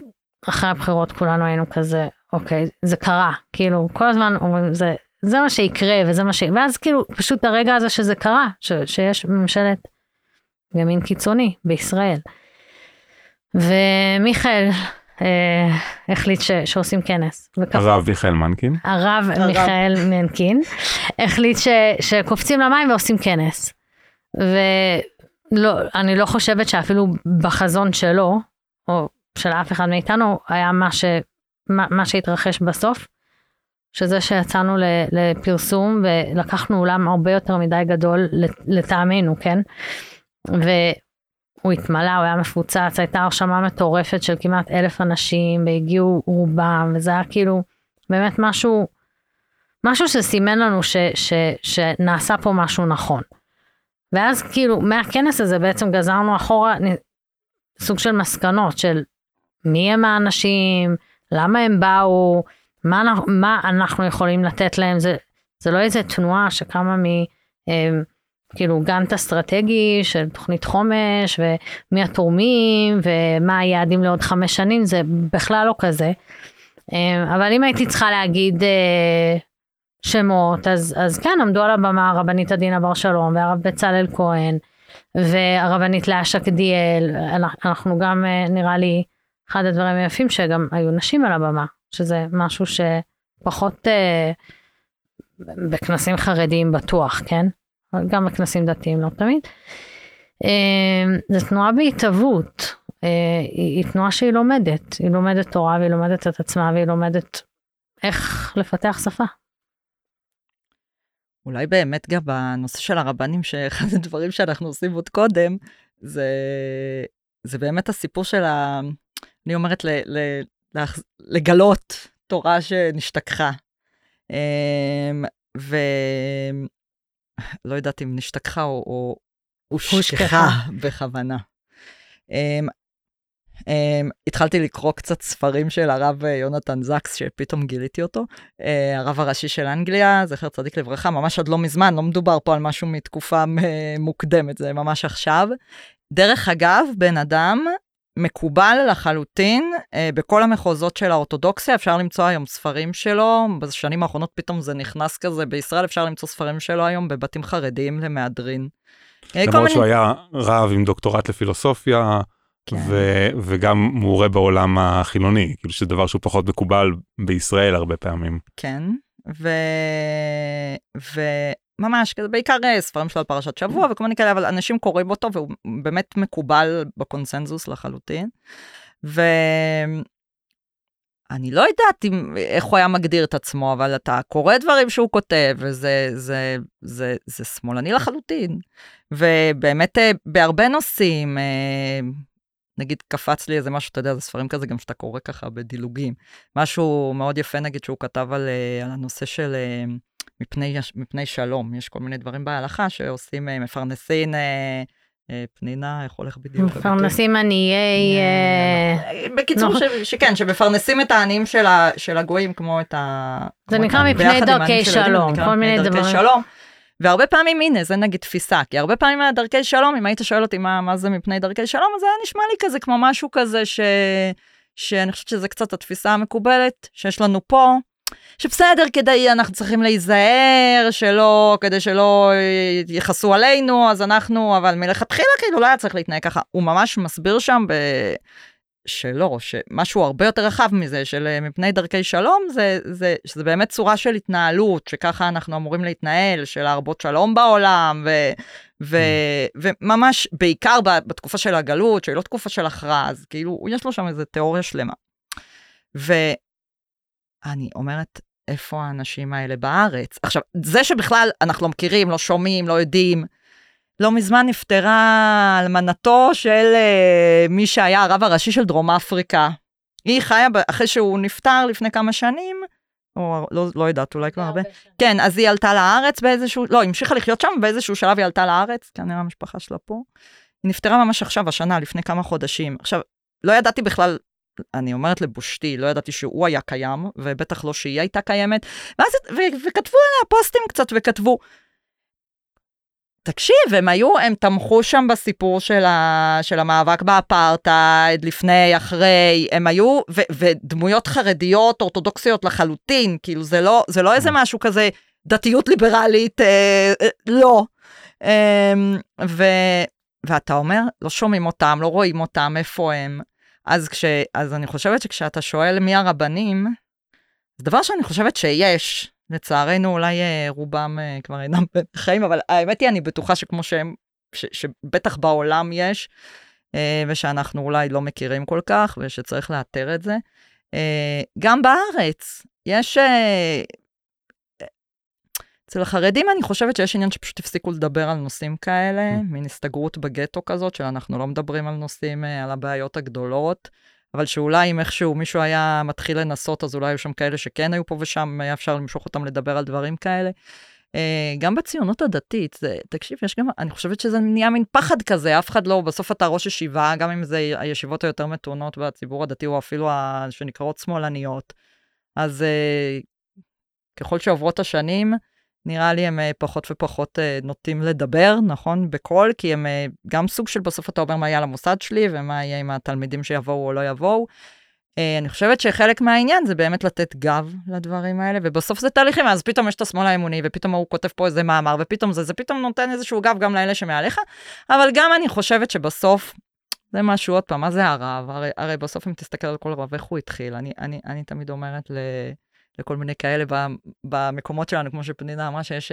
אחרי הבחירות כולנו היינו כזה, אוקיי, זה קרה, כאילו כל הזמן אומרים זה, זה מה שיקרה וזה מה ש... ואז כאילו פשוט הרגע הזה שזה קרה, ש- שיש ממשלת ימין קיצוני בישראל. ומיכאל אה, החליט ש, שעושים כנס. וכך, הרב מיכאל מנקין? הרב מיכאל מנקין החליט ש, שקופצים למים ועושים כנס. ואני לא חושבת שאפילו בחזון שלו, או של אף אחד מאיתנו, היה מה, ש, מה, מה שהתרחש בסוף. שזה שיצאנו לפרסום ולקחנו אולם הרבה יותר מדי גדול לטעמנו, כן? והוא התמלא, הוא היה מפוצץ, הייתה הרשמה מטורפת של כמעט אלף אנשים, והגיעו רובם, וזה היה כאילו באמת משהו, משהו שסימן לנו ש, ש, שנעשה פה משהו נכון. ואז כאילו מהכנס הזה בעצם גזרנו אחורה סוג של מסקנות של מי הם האנשים, למה הם באו, מה, מה אנחנו יכולים לתת להם, זה, זה לא איזה תנועה שקמה מ... אה, כאילו גאנט אסטרטגי של תוכנית חומש ומי התורמים ומה היעדים לעוד חמש שנים זה בכלל לא כזה. אה, אבל אם הייתי צריכה להגיד אה, שמות אז, אז כן עמדו על הבמה הרבנית עדינה בר שלום והרב בצלאל כהן והרבנית לאה שקדיאל אנחנו גם אה, נראה לי אחד הדברים היפים שגם היו נשים על הבמה שזה משהו שפחות בכנסים חרדיים בטוח כן. גם בכנסים דתיים, לא תמיד. אה, זו תנועה בהתהוות, אה, היא תנועה שהיא לומדת, היא לומדת תורה והיא לומדת את עצמה והיא לומדת איך לפתח שפה. אולי באמת גם בנושא של הרבנים, שאחד הדברים שאנחנו עושים עוד קודם, זה, זה באמת הסיפור של ה... אני אומרת, ל, ל, לגלות תורה שנשתכחה. אה, ו... לא יודעת אם נשתכחה או, או הושכחה בכוונה. Um, um, התחלתי לקרוא קצת ספרים של הרב יונתן זקס, שפתאום גיליתי אותו, uh, הרב הראשי של אנגליה, זכר צדיק לברכה, ממש עד לא מזמן, לא מדובר פה על משהו מתקופה מוקדמת, זה ממש עכשיו. דרך אגב, בן אדם מקובל לחלוטין אה, בכל המחוזות של האורתודוקסיה, אפשר למצוא היום ספרים שלו, בשנים האחרונות פתאום זה נכנס כזה, בישראל אפשר למצוא ספרים שלו היום בבתים חרדיים למהדרין. אה, למרות שהוא. היה רב עם דוקטורט לפילוסופיה, כן. ו- וגם מעורה בעולם החילוני, כאילו שזה דבר שהוא פחות מקובל בישראל הרבה פעמים. כן, ו... ו... ממש, כזה, בעיקר אה, ספרים שלו על פרשת שבוע וכל מיני כאלה, אבל אנשים קוראים אותו והוא באמת מקובל בקונסנזוס לחלוטין. ואני לא יודעת אם, איך הוא היה מגדיר את עצמו, אבל אתה קורא דברים שהוא כותב, וזה זה, זה, זה שמאלני לחלוטין. ובאמת, אה, בהרבה נושאים, אה, נגיד קפץ לי איזה משהו, אתה יודע, זה ספרים כזה גם שאתה קורא ככה בדילוגים. משהו מאוד יפה, נגיד, שהוא כתב על, על הנושא של... מפני, מפני שלום. יש כל מיני דברים בהלכה שעושים אה, מפרנסים, אה, אה, פנינה, איך הולך בדיוק? מפרנסים עניי... בקיצור, שכן, שמפרנסים את העניים של הגויים, כמו את ה... זה נקרא מפני דרכי שלום, כל מיני דברים. והרבה פעמים, הנה, זה נגיד תפיסה, כי הרבה פעמים דרכי שלום, אם היית שואל אותי מה, מה זה מפני דרכי שלום, אז זה היה נשמע לי כזה כמו משהו כזה ש... שאני חושבת שזה קצת התפיסה המקובלת שיש לנו פה, שבסדר, כדי, אנחנו צריכים להיזהר, שלא, כדי שלא יכעסו עלינו, אז אנחנו, אבל מלכתחילה כאילו לא היה צריך להתנהג ככה. הוא ממש מסביר שם ב... שלא, שמשהו הרבה יותר רחב מזה, של אה, מפני דרכי שלום, זה, זה, שזה באמת צורה של התנהלות, שככה אנחנו אמורים להתנהל, של להרבות שלום בעולם, ו, ו, mm. וממש, בעיקר בתקופה של הגלות, שהיא לא תקופה של הכרעה, אז כאילו, יש לו שם איזה תיאוריה שלמה. ו, אני אומרת, איפה האנשים האלה בארץ? עכשיו, זה שבכלל אנחנו לא מכירים, לא שומעים, לא יודעים, לא מזמן נפטרה אלמנתו של uh, מי שהיה הרב הראשי של דרום אפריקה. היא חיה אחרי שהוא נפטר לפני כמה שנים, או לא, לא יודעת, אולי כבר הרבה. כן, אז היא עלתה לארץ באיזשהו, לא, היא המשיכה לחיות שם, באיזשהו שלב היא עלתה לארץ, כנראה המשפחה שלה פה. היא נפטרה ממש עכשיו, השנה, לפני כמה חודשים. עכשיו, לא ידעתי בכלל אני אומרת לבושתי, לא ידעתי שהוא היה קיים, ובטח לא שהיא הייתה קיימת, ואז, ו, וכתבו עליה פוסטים קצת, וכתבו, תקשיב, הם היו, הם תמכו שם בסיפור של, ה, של המאבק באפרטהייד, לפני, אחרי, הם היו, ו, ודמויות חרדיות אורתודוקסיות לחלוטין, כאילו זה לא, זה לא איזה אממ. משהו כזה דתיות ליברלית, אה, אה, לא. אה, ו, ואתה אומר, לא שומעים אותם, לא רואים אותם, איפה הם. אז, כש, אז אני חושבת שכשאתה שואל מי הרבנים, זה דבר שאני חושבת שיש, לצערנו אולי אה, רובם אה, כבר אינם בחיים, אבל האמת היא, אני בטוחה שכמו שהם, ש, שבטח בעולם יש, אה, ושאנחנו אולי לא מכירים כל כך, ושצריך לאתר את זה. גם בארץ יש אצל החרדים אני חושבת שיש עניין שפשוט הפסיקו לדבר על נושאים כאלה, mm. מין הסתגרות בגטו כזאת, שאנחנו לא מדברים על נושאים, אה, על הבעיות הגדולות, אבל שאולי אם איכשהו מישהו היה מתחיל לנסות, אז אולי היו שם כאלה שכן היו פה ושם, היה אפשר למשוך אותם לדבר על דברים כאלה. Uh, גם בציונות הדתית, זה, תקשיב, יש גם, אני חושבת שזה נהיה מין פחד כזה, אף אחד לא, בסוף אתה ראש ישיבה, גם אם זה הישיבות היותר מתונות בציבור הדתי, או אפילו ה, שנקראות שמאלניות. אז ככל שעוברות השנים, נראה לי הם אה, פחות ופחות אה, נוטים לדבר, נכון? בקול, כי הם אה, גם סוג של בסוף אתה אומר מה יהיה למוסד שלי ומה יהיה עם התלמידים שיבואו או לא יבואו. אני חושבת שחלק מהעניין זה באמת לתת גב לדברים האלה, ובסוף זה תהליכים, אז פתאום יש את השמאל האמוני, ופתאום הוא כותב פה איזה מאמר, ופתאום זה, זה פתאום נותן איזשהו גב גם לאלה שמעליך, אבל גם אני חושבת שבסוף, זה משהו, עוד פעם, מה זה הרב? הרי, הרי בסוף אם תסתכל על כל רב, איך הוא התחיל? אני, אני, אני תמיד אומרת ל... לכל מיני כאלה במקומות שלנו, כמו שפנינה אמרה, שיש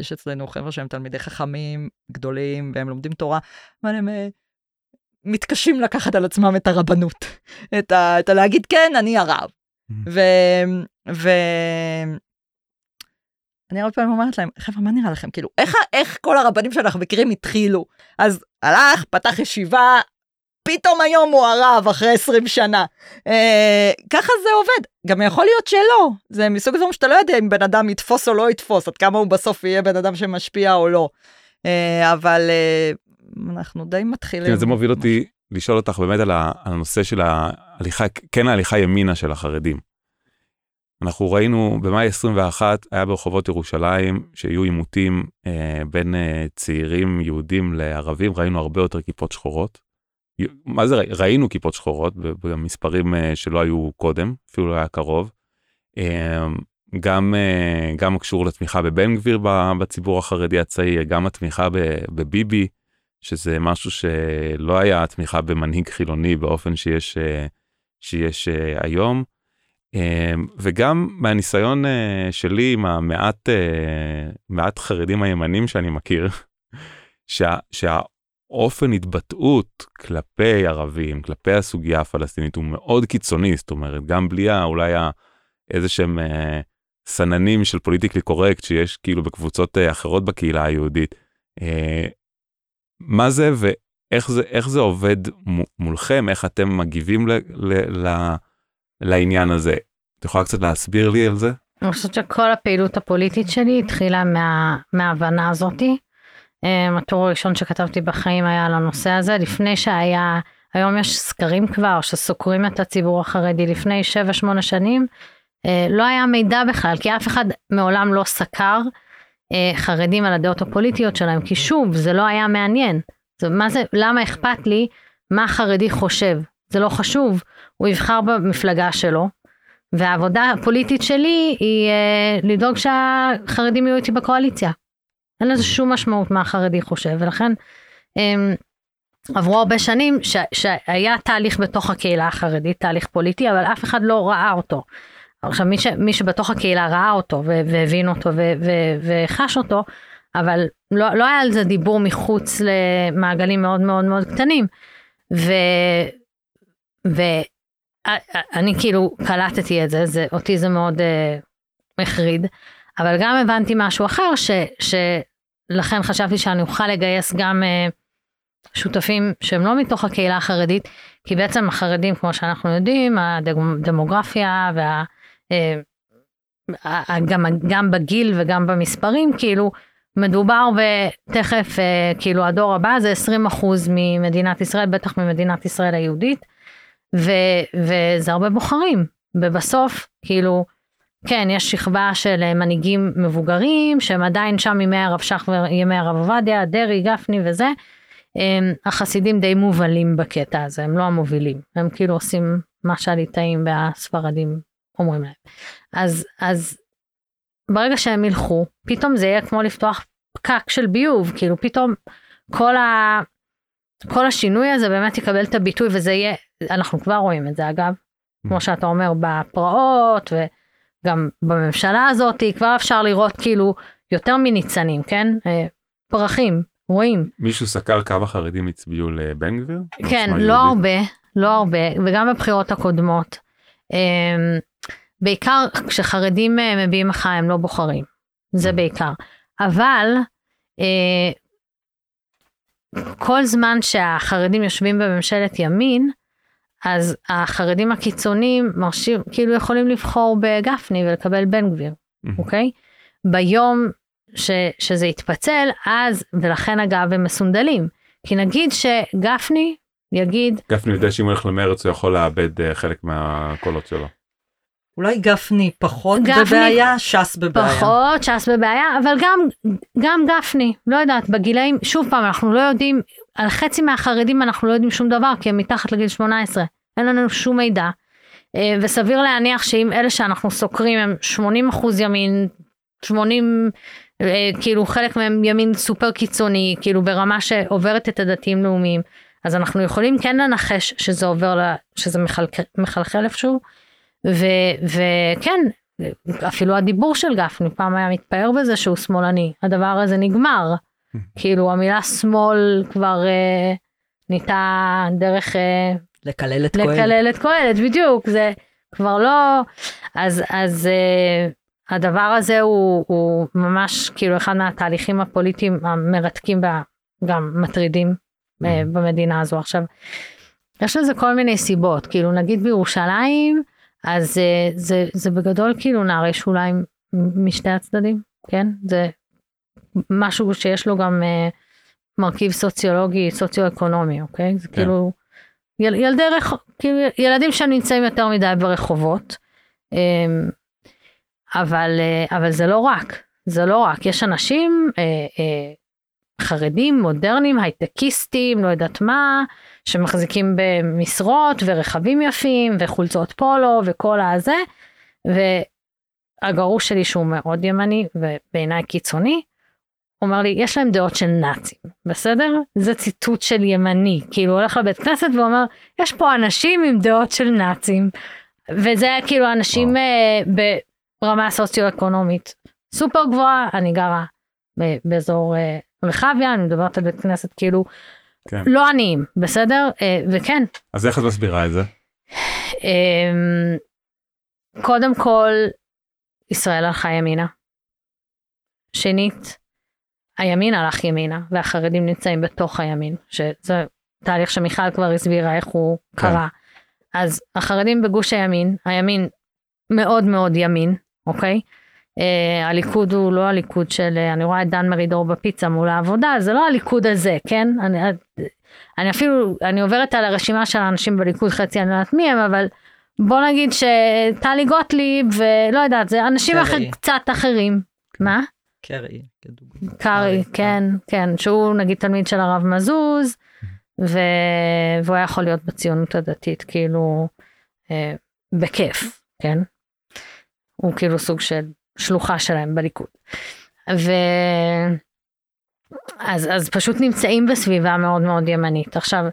יש אצלנו חבר'ה שהם תלמידי חכמים גדולים, והם לומדים תורה, אבל הם אה, מתקשים לקחת על עצמם את הרבנות, את, ה, את הלהגיד, כן, אני הרב. Mm-hmm. ו... ו... אני הרבה פעמים אומרת להם, חבר'ה, מה נראה לכם? כאילו, איך, איך כל הרבנים שאנחנו מכירים התחילו? אז הלך, פתח ישיבה, פתאום היום הוא הרב אחרי 20 שנה. אה, ככה זה עובד. גם יכול להיות שלא. זה מסוג הדברים שאתה לא יודע אם בן אדם יתפוס או לא יתפוס, עד כמה הוא בסוף יהיה בן אדם שמשפיע או לא. אה, אבל אה, אנחנו די מתחילים. כן, זה מוביל אותי לשאול אותך באמת על, הנושא של ההליכה, כן ההליכה ימינה של החרדים. אנחנו ראינו במאי 21 היה ברחובות ירושלים שיהיו עימותים אה, בין אה, צעירים יהודים לערבים, ראינו הרבה יותר כיפות שחורות. מה זה ראינו כיפות שחורות במספרים אה, שלא היו קודם אפילו לא היה קרוב. אה, גם אה, גם קשור לתמיכה בבן גביר בציבור החרדי הצעיר גם התמיכה בביבי שזה משהו שלא היה תמיכה במנהיג חילוני באופן שיש שיש היום. וגם מהניסיון שלי עם המעט מעט חרדים הימנים שאני מכיר. שה, שה, אופן התבטאות כלפי ערבים, כלפי הסוגיה הפלסטינית הוא מאוד קיצוני, זאת אומרת, גם בלי אולי איזה שהם אה, סננים של פוליטיקלי קורקט שיש כאילו בקבוצות אה, אחרות בקהילה היהודית. אה, מה זה ואיך זה, זה עובד מולכם, איך אתם מגיבים ל, ל, ל, לעניין הזה? את יכולה קצת להסביר לי על זה? אני חושבת שכל הפעילות הפוליטית שלי התחילה מה, מההבנה הזאתי. אמ, הטור הראשון שכתבתי בחיים היה על הנושא הזה, לפני שהיה, היום יש סקרים כבר שסוקרים את הציבור החרדי לפני 7-8 שנים, אה, לא היה מידע בכלל, כי אף אחד מעולם לא סקר אה, חרדים על הדעות הפוליטיות שלהם, כי שוב, זה לא היה מעניין. זה, מה זה, למה אכפת לי מה חרדי חושב? זה לא חשוב, הוא יבחר במפלגה שלו, והעבודה הפוליטית שלי היא אה, לדאוג שהחרדים יהיו איתי בקואליציה. אין לזה שום משמעות מה החרדי חושב, ולכן אמ, עברו הרבה שנים ש, שהיה תהליך בתוך הקהילה החרדית, תהליך פוליטי, אבל אף אחד לא ראה אותו. עכשיו מי, ש, מי שבתוך הקהילה ראה אותו והבין אותו וחש אותו, אבל לא, לא היה על זה דיבור מחוץ למעגלים מאוד מאוד מאוד קטנים. ו... ואני כאילו קלטתי את זה, זה אותי זה מאוד uh, החריד, אבל גם הבנתי משהו אחר, ש, ש, לכן חשבתי שאני אוכל לגייס גם uh, שותפים שהם לא מתוך הקהילה החרדית, כי בעצם החרדים, כמו שאנחנו יודעים, הדמוגרפיה וה... Uh, גם, גם בגיל וגם במספרים, כאילו, מדובר ותכף, uh, כאילו, הדור הבא זה 20 אחוז ממדינת ישראל, בטח ממדינת ישראל היהודית, ו, וזה הרבה בוחרים, ובסוף, כאילו, כן, יש שכבה של אה, מנהיגים מבוגרים, שהם עדיין שם ימי הרב שך וימי הרב עובדיה, דרעי, גפני וזה. החסידים די מובלים בקטע הזה, הם לא המובילים, הם כאילו עושים מה שהליטאים והספרדים אומרים להם. אז, אז ברגע שהם ילכו, פתאום זה יהיה כמו לפתוח פקק של ביוב, כאילו פתאום כל, ה, כל השינוי הזה באמת יקבל את הביטוי וזה יהיה, אנחנו כבר רואים את זה אגב, כמו שאתה אומר, בפרעות, ו... גם בממשלה הזאת כבר אפשר לראות כאילו יותר מניצנים, כן? אה, פרחים, רואים. מישהו סקר כמה חרדים הצביעו לבן גביר? כן, לא הרבה, לא הרבה, וגם בבחירות הקודמות. אמ, בעיקר כשחרדים אה, מביעים מחאה הם לא בוחרים, זה mm. בעיקר. אבל אה, כל זמן שהחרדים יושבים בממשלת ימין, אז החרדים הקיצוניים מרשים, כאילו יכולים לבחור בגפני ולקבל בן גביר, אוקיי? ביום ש, שזה יתפצל, אז, ולכן אגב הם מסונדלים. כי נגיד שגפני יגיד... גפני יודע שאם הוא הולך למרץ הוא יכול לאבד uh, חלק מהקולות שלו. אולי גפני פחות גפני- בבעיה, ש"ס בבעיה. פחות, ש"ס בבעיה, אבל גם, גם גפני, לא יודעת, בגילאים, שוב פעם, אנחנו לא יודעים, על חצי מהחרדים אנחנו לא יודעים שום דבר, כי הם מתחת לגיל 18, אין לנו שום מידע. אה, וסביר להניח שאם אלה שאנחנו סוקרים הם 80 אחוז ימין, 80, אה, כאילו חלק מהם ימין סופר קיצוני, כאילו ברמה שעוברת את הדתיים לאומיים, אז אנחנו יכולים כן לנחש שזה עובר, שזה מחלחל איפשהו, ו- וכן, אפילו הדיבור של גפני פעם היה מתפאר בזה שהוא שמאלני, הדבר הזה נגמר. כאילו המילה שמאל כבר אה, נהייתה דרך אה, לקלל את כהן. לקלל את קהלת, בדיוק, זה כבר לא, אז, אז אה, הדבר הזה הוא, הוא ממש כאילו אחד מהתהליכים הפוליטיים המרתקים וגם מטרידים אה, במדינה הזו. עכשיו, יש לזה כל מיני סיבות, כאילו נגיד בירושלים, אז אה, זה, זה בגדול כאילו נערי שוליים משני הצדדים, כן? זה משהו שיש לו גם אה, מרכיב סוציולוגי, סוציו-אקונומי, אוקיי? זה כן. כאילו יל, ילדי רחוב, כאילו ילדים שנמצאים יותר מדי ברחובות, אמ, אבל, אה, אבל זה לא רק, זה לא רק, יש אנשים אה, אה, חרדים, מודרניים, הייטקיסטים, לא יודעת מה, שמחזיקים במשרות ורכבים יפים וחולצות פולו וכל הזה, והגרוש שלי שהוא מאוד ימני ובעיניי קיצוני, אומר לי, יש להם דעות של נאצים, בסדר? זה ציטוט של ימני, כאילו הולך לבית כנסת ואומר, יש פה אנשים עם דעות של נאצים, וזה כאילו אנשים אה, ברמה סוציו-אקונומית סופר גבוהה, אני גרה ב- באזור אה, רחביה, אני מדברת על בית כנסת כאילו כן. לא עניים, בסדר? אה, וכן, אז איך את מסבירה את זה? אמ, קודם כל, ישראל הלכה ימינה. שנית, הימין הלך ימינה, והחרדים נמצאים בתוך הימין, שזה תהליך שמיכל כבר הסבירה איך הוא כן. קרה. אז החרדים בגוש הימין, הימין מאוד מאוד ימין, אוקיי? Uh, הליכוד הוא לא הליכוד של, uh, אני רואה את דן מרידור בפיצה מול העבודה, זה לא הליכוד הזה, כן? אני, אני אפילו, אני עוברת על הרשימה של האנשים בליכוד, חצי אני לא יודעת מי הם, אבל בוא נגיד שטלי גוטליב, ולא יודעת, זה אנשים קרי. אחר, קצת אחרים. מה? קרי, כדוגמה. קרעי, כן, כן, שהוא נגיד תלמיד של הרב מזוז, ו... והוא היה יכול להיות בציונות הדתית, כאילו, אה, בכיף, כן? הוא כאילו סוג של שלוחה שלהם בליכוד. ו... אז, אז פשוט נמצאים בסביבה מאוד מאוד ימנית. עכשיו,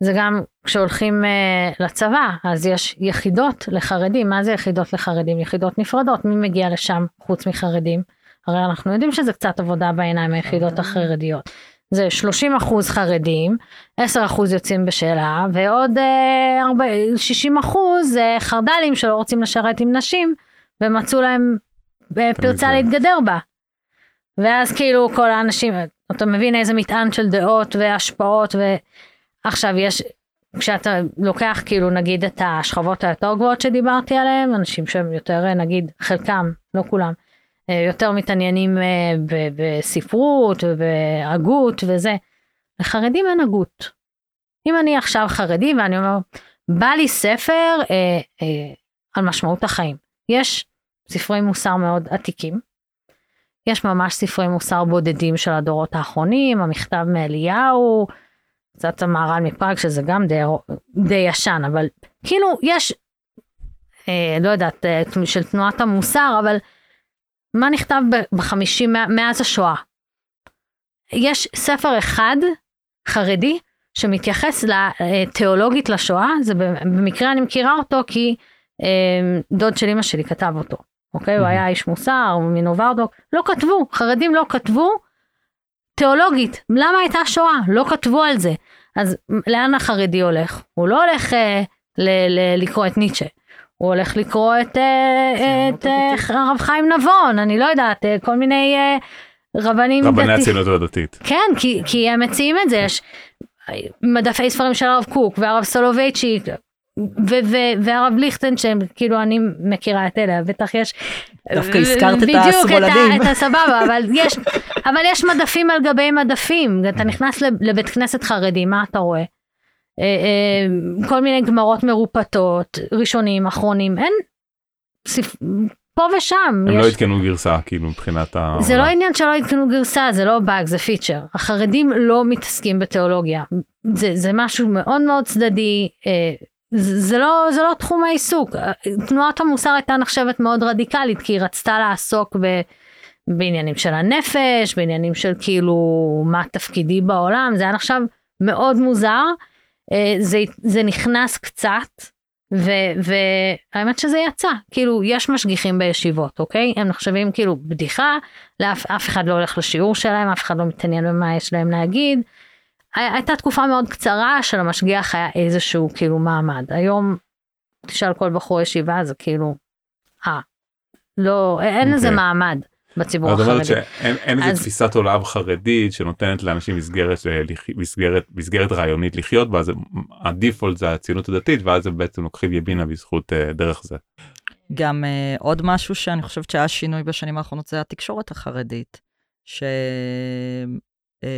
זה גם כשהולכים uh, לצבא, אז יש יחידות לחרדים, מה זה יחידות לחרדים? יחידות נפרדות, מי מגיע לשם חוץ מחרדים? הרי אנחנו יודעים שזה קצת עבודה בעיניים היחידות החרדיות. זה 30 אחוז חרדים, 10 אחוז יוצאים בשאלה, ועוד אה, 40, 60 אחוז אה, חרד"לים שלא רוצים לשרת עם נשים, ומצאו להם אה, פרצה זה. להתגדר בה. ואז כאילו כל האנשים, אתה מבין איזה מטען של דעות והשפעות, ועכשיו יש, כשאתה לוקח כאילו נגיד את השכבות היותר גבוהות שדיברתי עליהן, אנשים שהם יותר נגיד חלקם, לא כולם, אה, יותר מתעניינים אה, בספרות ובהגות וזה. לחרדים אין הגות. אם אני עכשיו חרדי ואני אומר, בא לי ספר אה, אה, על משמעות החיים. יש ספרי מוסר מאוד עתיקים. יש ממש ספרי מוסר בודדים של הדורות האחרונים, המכתב מאליהו, קצת המהר"ל מפראג שזה גם די, די ישן, אבל כאילו יש, אה, לא יודעת, אה, של תנועת המוסר, אבל מה נכתב בחמישים מאז השואה? יש ספר אחד חרדי שמתייחס לתיאולוגית לשואה, זה במקרה אני מכירה אותו כי אה, דוד של אמא שלי כתב אותו, אוקיי? הוא היה איש מוסר, מנוברדוק, לא כתבו, חרדים לא כתבו תיאולוגית, למה הייתה שואה? לא כתבו על זה. אז לאן החרדי הולך? הוא לא הולך אה, ל- ל- לקרוא את ניטשה, הוא הולך לקרוא את, אה, ציונות את אה. הרב חיים נבון, אני לא יודעת, אה, כל מיני אה, רבנים רבני דתיים. הציונות הדתית. כן, כי, כי הם מציעים את זה, יש מדפי ספרים של הרב קוק והרב סולובייצ'יק ו- ו- והרב ליכטנשטיין, כאילו אני מכירה את אלה, בטח יש... דווקא הזכרת את בדיוק, השמאלנים. את הסבבה, אבל יש, אבל יש מדפים על גבי מדפים, אתה נכנס לב- לבית כנסת חרדי, מה אתה רואה? אה, אה, כל מיני גמרות מרופטות, ראשונים, אחרונים, אין ספ... פה ושם. הם יש... לא עדכנו גרסה כאילו מבחינת ה... זה לא עניין שלא עדכנו גרסה, זה לא באג, זה פיצ'ר. החרדים לא מתעסקים בתיאולוגיה. זה, זה משהו מאוד מאוד צדדי, אה, זה, לא, זה לא תחום העיסוק. תנועת המוסר הייתה נחשבת מאוד רדיקלית, כי היא רצתה לעסוק ב... בעניינים של הנפש, בעניינים של כאילו מה תפקידי בעולם, זה היה נחשב מאוד מוזר. אה, זה, זה נכנס קצת, והאמת שזה יצא, כאילו יש משגיחים בישיבות, אוקיי? הם נחשבים כאילו בדיחה, לאף אף אחד לא הולך לשיעור שלהם, אף אחד לא מתעניין במה יש להם להגיד. הייתה תקופה מאוד קצרה שלמשגיח היה איזשהו כאילו מעמד. היום תשאל כל בחור ישיבה זה כאילו, אה, לא, אין לזה okay. אוקיי. מעמד. בציבור החרדי. זאת אומרת שאין איזה תפיסת עולם חרדית שנותנת לאנשים מסגרת, אה, מסגרת, מסגרת רעיונית לחיות בה, אז הדיפולט זה הציונות הדתית ואז הם בעצם לוקחים ימינה בזכות uh, דרך זה. גם uh, עוד משהו שאני חושבת שהיה שינוי בשנים האחרונות זה התקשורת החרדית, ש... uh,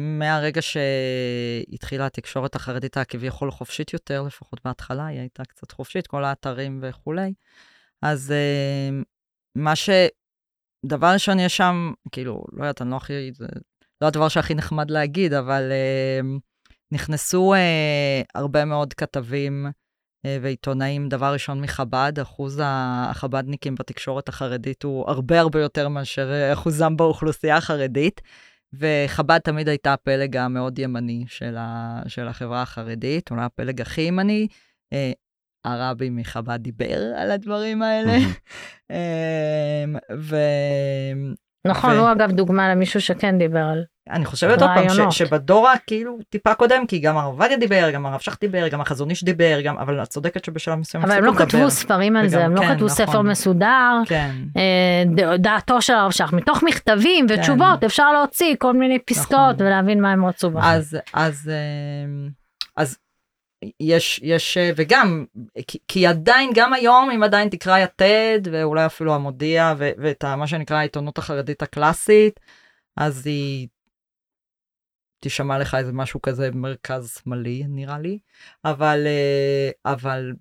שמהרגע שהתחילה התקשורת החרדית הכביכול חופשית יותר, לפחות בהתחלה היא הייתה קצת חופשית, כל האתרים וכולי, אז uh, מה ש... דבר ראשון, יש שם, כאילו, לא יודעת, אני לא הכי, זה לא הדבר שהכי נחמד להגיד, אבל uh, נכנסו uh, הרבה מאוד כתבים ועיתונאים, דבר ראשון מחב"ד, אחוז החב"דניקים בתקשורת החרדית הוא הרבה הרבה יותר מאשר אחוזם באוכלוסייה החרדית. וחב"ד תמיד הייתה הפלג המאוד ימני של, ה, של החברה החרדית, אולי הפלג הכי ימני. הרבי מחב"ד דיבר על הדברים האלה. אמ, ו... נכון, ו... הוא אגב דוגמה למישהו שכן דיבר על אני חושבת עוד פעם ש, שבדור הכאילו טיפה קודם, כי גם הרב עובדיה דיבר, גם הרב שך דיבר, גם החזון איש דיבר, גם, אבל את צודקת שבשלב מסוים אבל הם לא כתבו ספרים על וגם, זה, הם לא כן, לא כתבו נכון. ספר מסודר, כן. אה, דעתו של הרב שך, מתוך מכתבים כן. ותשובות כן. אפשר להוציא כל מיני פסקאות נכון. ולהבין מה הם רצו בכם. אז, אז, אמ, אז יש, יש, אה, וגם, כי, כי עדיין, גם היום, אם עדיין תקרא יתד, ואולי אפילו המודיע, ו, ואת מה שנקרא העיתונות החרדית הקלאסית, אז היא תשמע לך איזה משהו כזה מרכז שמאלי, נראה לי, אבל, אה, אבל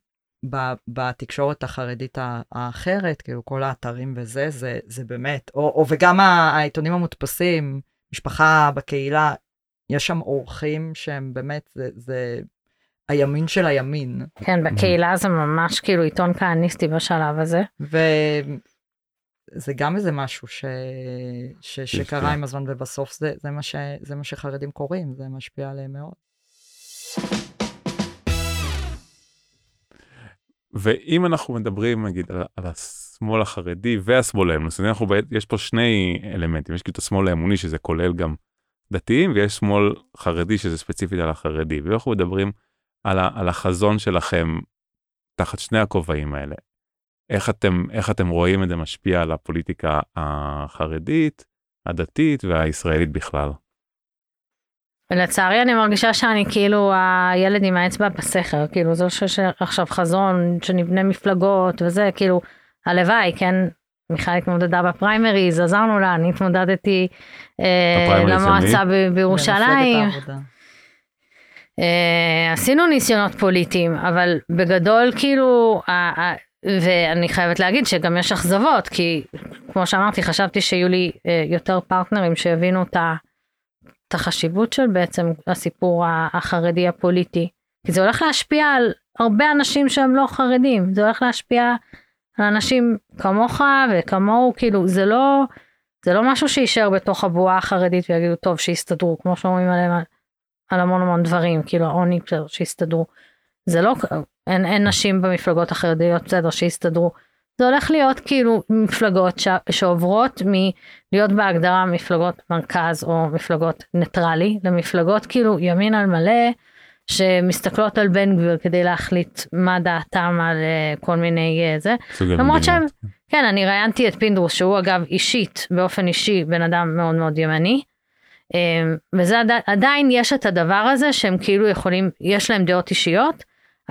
ב, בתקשורת החרדית האחרת, כאילו כל האתרים וזה, זה, זה באמת, או, או וגם העיתונים המודפסים, משפחה בקהילה, יש שם אורחים שהם באמת, זה, זה הימין של הימין. כן, בקהילה זה ממש כאילו עיתון כהניסטי בשלב הזה. וזה גם איזה משהו ש... ש... שקרה עם הזמן, ובסוף זה, זה, מה ש... זה מה שחרדים קוראים, זה משפיע עליהם מאוד. ואם אנחנו מדברים נגיד על, על השמאל החרדי והשמאל האמוני, אנחנו יש פה שני אלמנטים, יש כאילו את השמאל האמוני שזה כולל גם דתיים ויש שמאל חרדי שזה ספציפית על החרדי, ואנחנו מדברים על, ה, על החזון שלכם תחת שני הכובעים האלה. איך אתם, איך אתם רואים את זה משפיע על הפוליטיקה החרדית, הדתית והישראלית בכלל? לצערי אני מרגישה שאני כאילו הילד עם האצבע בסכר, כאילו זה לא שיש עכשיו חזון שנבנה מפלגות וזה, כאילו הלוואי, כן, מיכל התמודדה בפריימריז, עזרנו לה, אני התמודדתי אה, למועצה בירושלים. Uh, עשינו ניסיונות פוליטיים, אבל בגדול כאילו, uh, uh, ואני חייבת להגיד שגם יש אכזבות, כי כמו שאמרתי, חשבתי שיהיו לי uh, יותר פרטנרים שיבינו את, את החשיבות של בעצם הסיפור החרדי הפוליטי. כי זה הולך להשפיע על הרבה אנשים שהם לא חרדים, זה הולך להשפיע על אנשים כמוך וכמוהו, כאילו זה לא, זה לא משהו שיישאר בתוך הבועה החרדית ויגידו טוב שיסתדרו, כמו שאומרים עליהם. על המון המון דברים, כאילו העוני בסדר שיסתדרו. זה לא, אין, אין נשים במפלגות החרדיות בסדר שיסתדרו. זה הולך להיות כאילו מפלגות ש, שעוברות מלהיות בהגדרה מפלגות מרכז או מפלגות ניטרלי למפלגות כאילו ימין על מלא שמסתכלות על בן גביר כדי להחליט מה דעתם על uh, כל מיני uh, זה. למרות שהם, כן אני ראיינתי את פינדרוס שהוא אגב אישית באופן אישי בן אדם מאוד מאוד ימני. אמ, וזה עדיין יש את הדבר הזה שהם כאילו יכולים, יש להם דעות אישיות,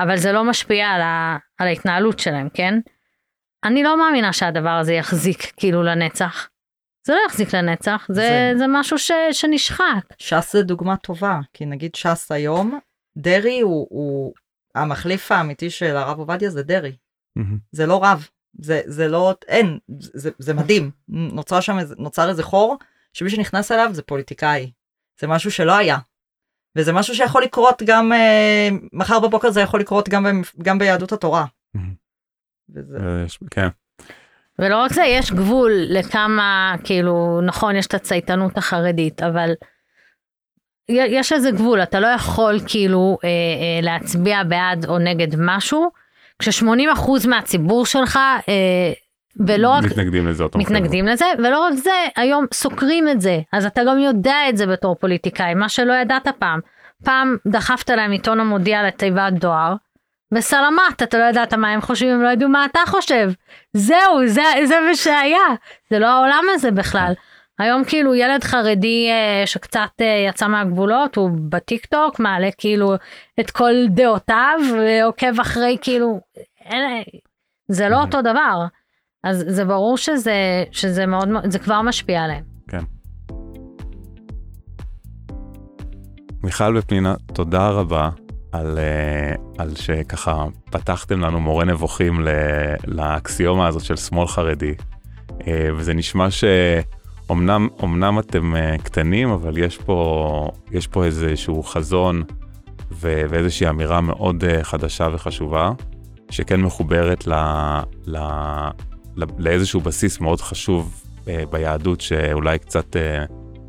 אבל זה לא משפיע על, ה, על ההתנהלות שלהם, כן? אני לא מאמינה שהדבר הזה יחזיק כאילו לנצח. זה לא יחזיק לנצח, זה, זה... זה משהו ש, שנשחק. ש"ס זה דוגמה טובה, כי נגיד ש"ס היום, דרעי הוא, הוא המחליף האמיתי של הרב עובדיה זה דרעי. Mm-hmm. זה לא רב, זה, זה לא, אין, זה, זה מדהים. נוצר שם, איזה- נוצר איזה חור, שמי שנכנס אליו זה פוליטיקאי. זה משהו שלא היה. וזה משהו שיכול לקרות גם, אה, מחר בבוקר זה יכול לקרות גם, גם ביהדות התורה. וזה, ויש- כן. ולא רק זה, יש גבול לכמה, כאילו, נכון, יש את הצייתנות החרדית, אבל יש איזה גבול, אתה לא יכול כאילו אה, אה, להצביע בעד או נגד משהו, כש-80% מהציבור שלך, אה, ולא רק מתנגדים לזה. או תומכים בו. מתנגדים לזה, ולא רק זה, היום סוקרים את זה, אז אתה גם יודע את זה בתור פוליטיקאי, מה שלא ידעת פעם. פעם דחפת להם עיתון המודיע לתיבת דואר, וסלמת, אתה לא ידעת מה הם חושבים, הם לא ידעו מה אתה חושב. זהו, זה, זה מה שהיה. זה לא העולם הזה בכלל. היום כאילו ילד חרדי אה, שקצת אה, יצא מהגבולות, הוא בטיק טוק, מעלה כאילו את כל דעותיו, ועוקב אחרי כאילו, אין, זה לא. אותו דבר. אז זה ברור שזה, שזה מאוד, זה כבר משפיע עליהם. מיכל ופנינה, תודה רבה על, אה, על שככה פתחתם לנו מורה נבוכים לאקסיומה הזאת של שמאל חרדי. אה, וזה נשמע שאומנם אמנם אתם אה, קטנים, אבל יש פה, יש פה איזשהו חזון ו- ואיזושהי אמירה מאוד חדשה וחשובה, שכן מחוברת ל, ל, לאיזשהו בסיס מאוד חשוב אה, ביהדות, שאולי קצת... אה,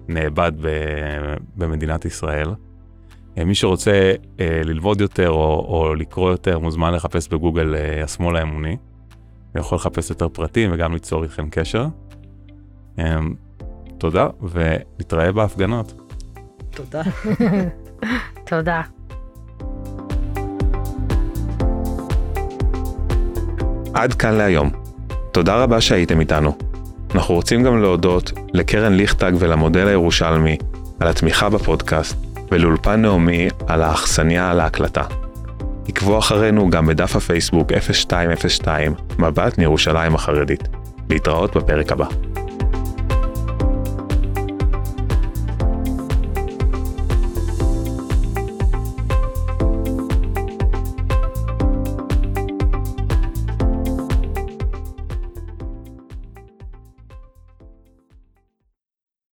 נאבד ב- במדינת ישראל. אה, מי שרוצה אה, ללמוד יותר או, או לקרוא יותר מוזמן לחפש בגוגל אה, השמאל האמוני. הוא יכול לחפש יותר פרטים וגם ליצור איתכם קשר. אה, תודה ונתראה בהפגנות. תודה. תודה. עד כאן להיום. תודה רבה שהייתם איתנו. אנחנו רוצים גם להודות לקרן ליכטג ולמודל הירושלמי על התמיכה בפודקאסט, ולאולפן נעמי על האכסניה על ההקלטה. עקבו אחרינו גם בדף הפייסבוק 0202 מבט מירושלים החרדית. להתראות בפרק הבא.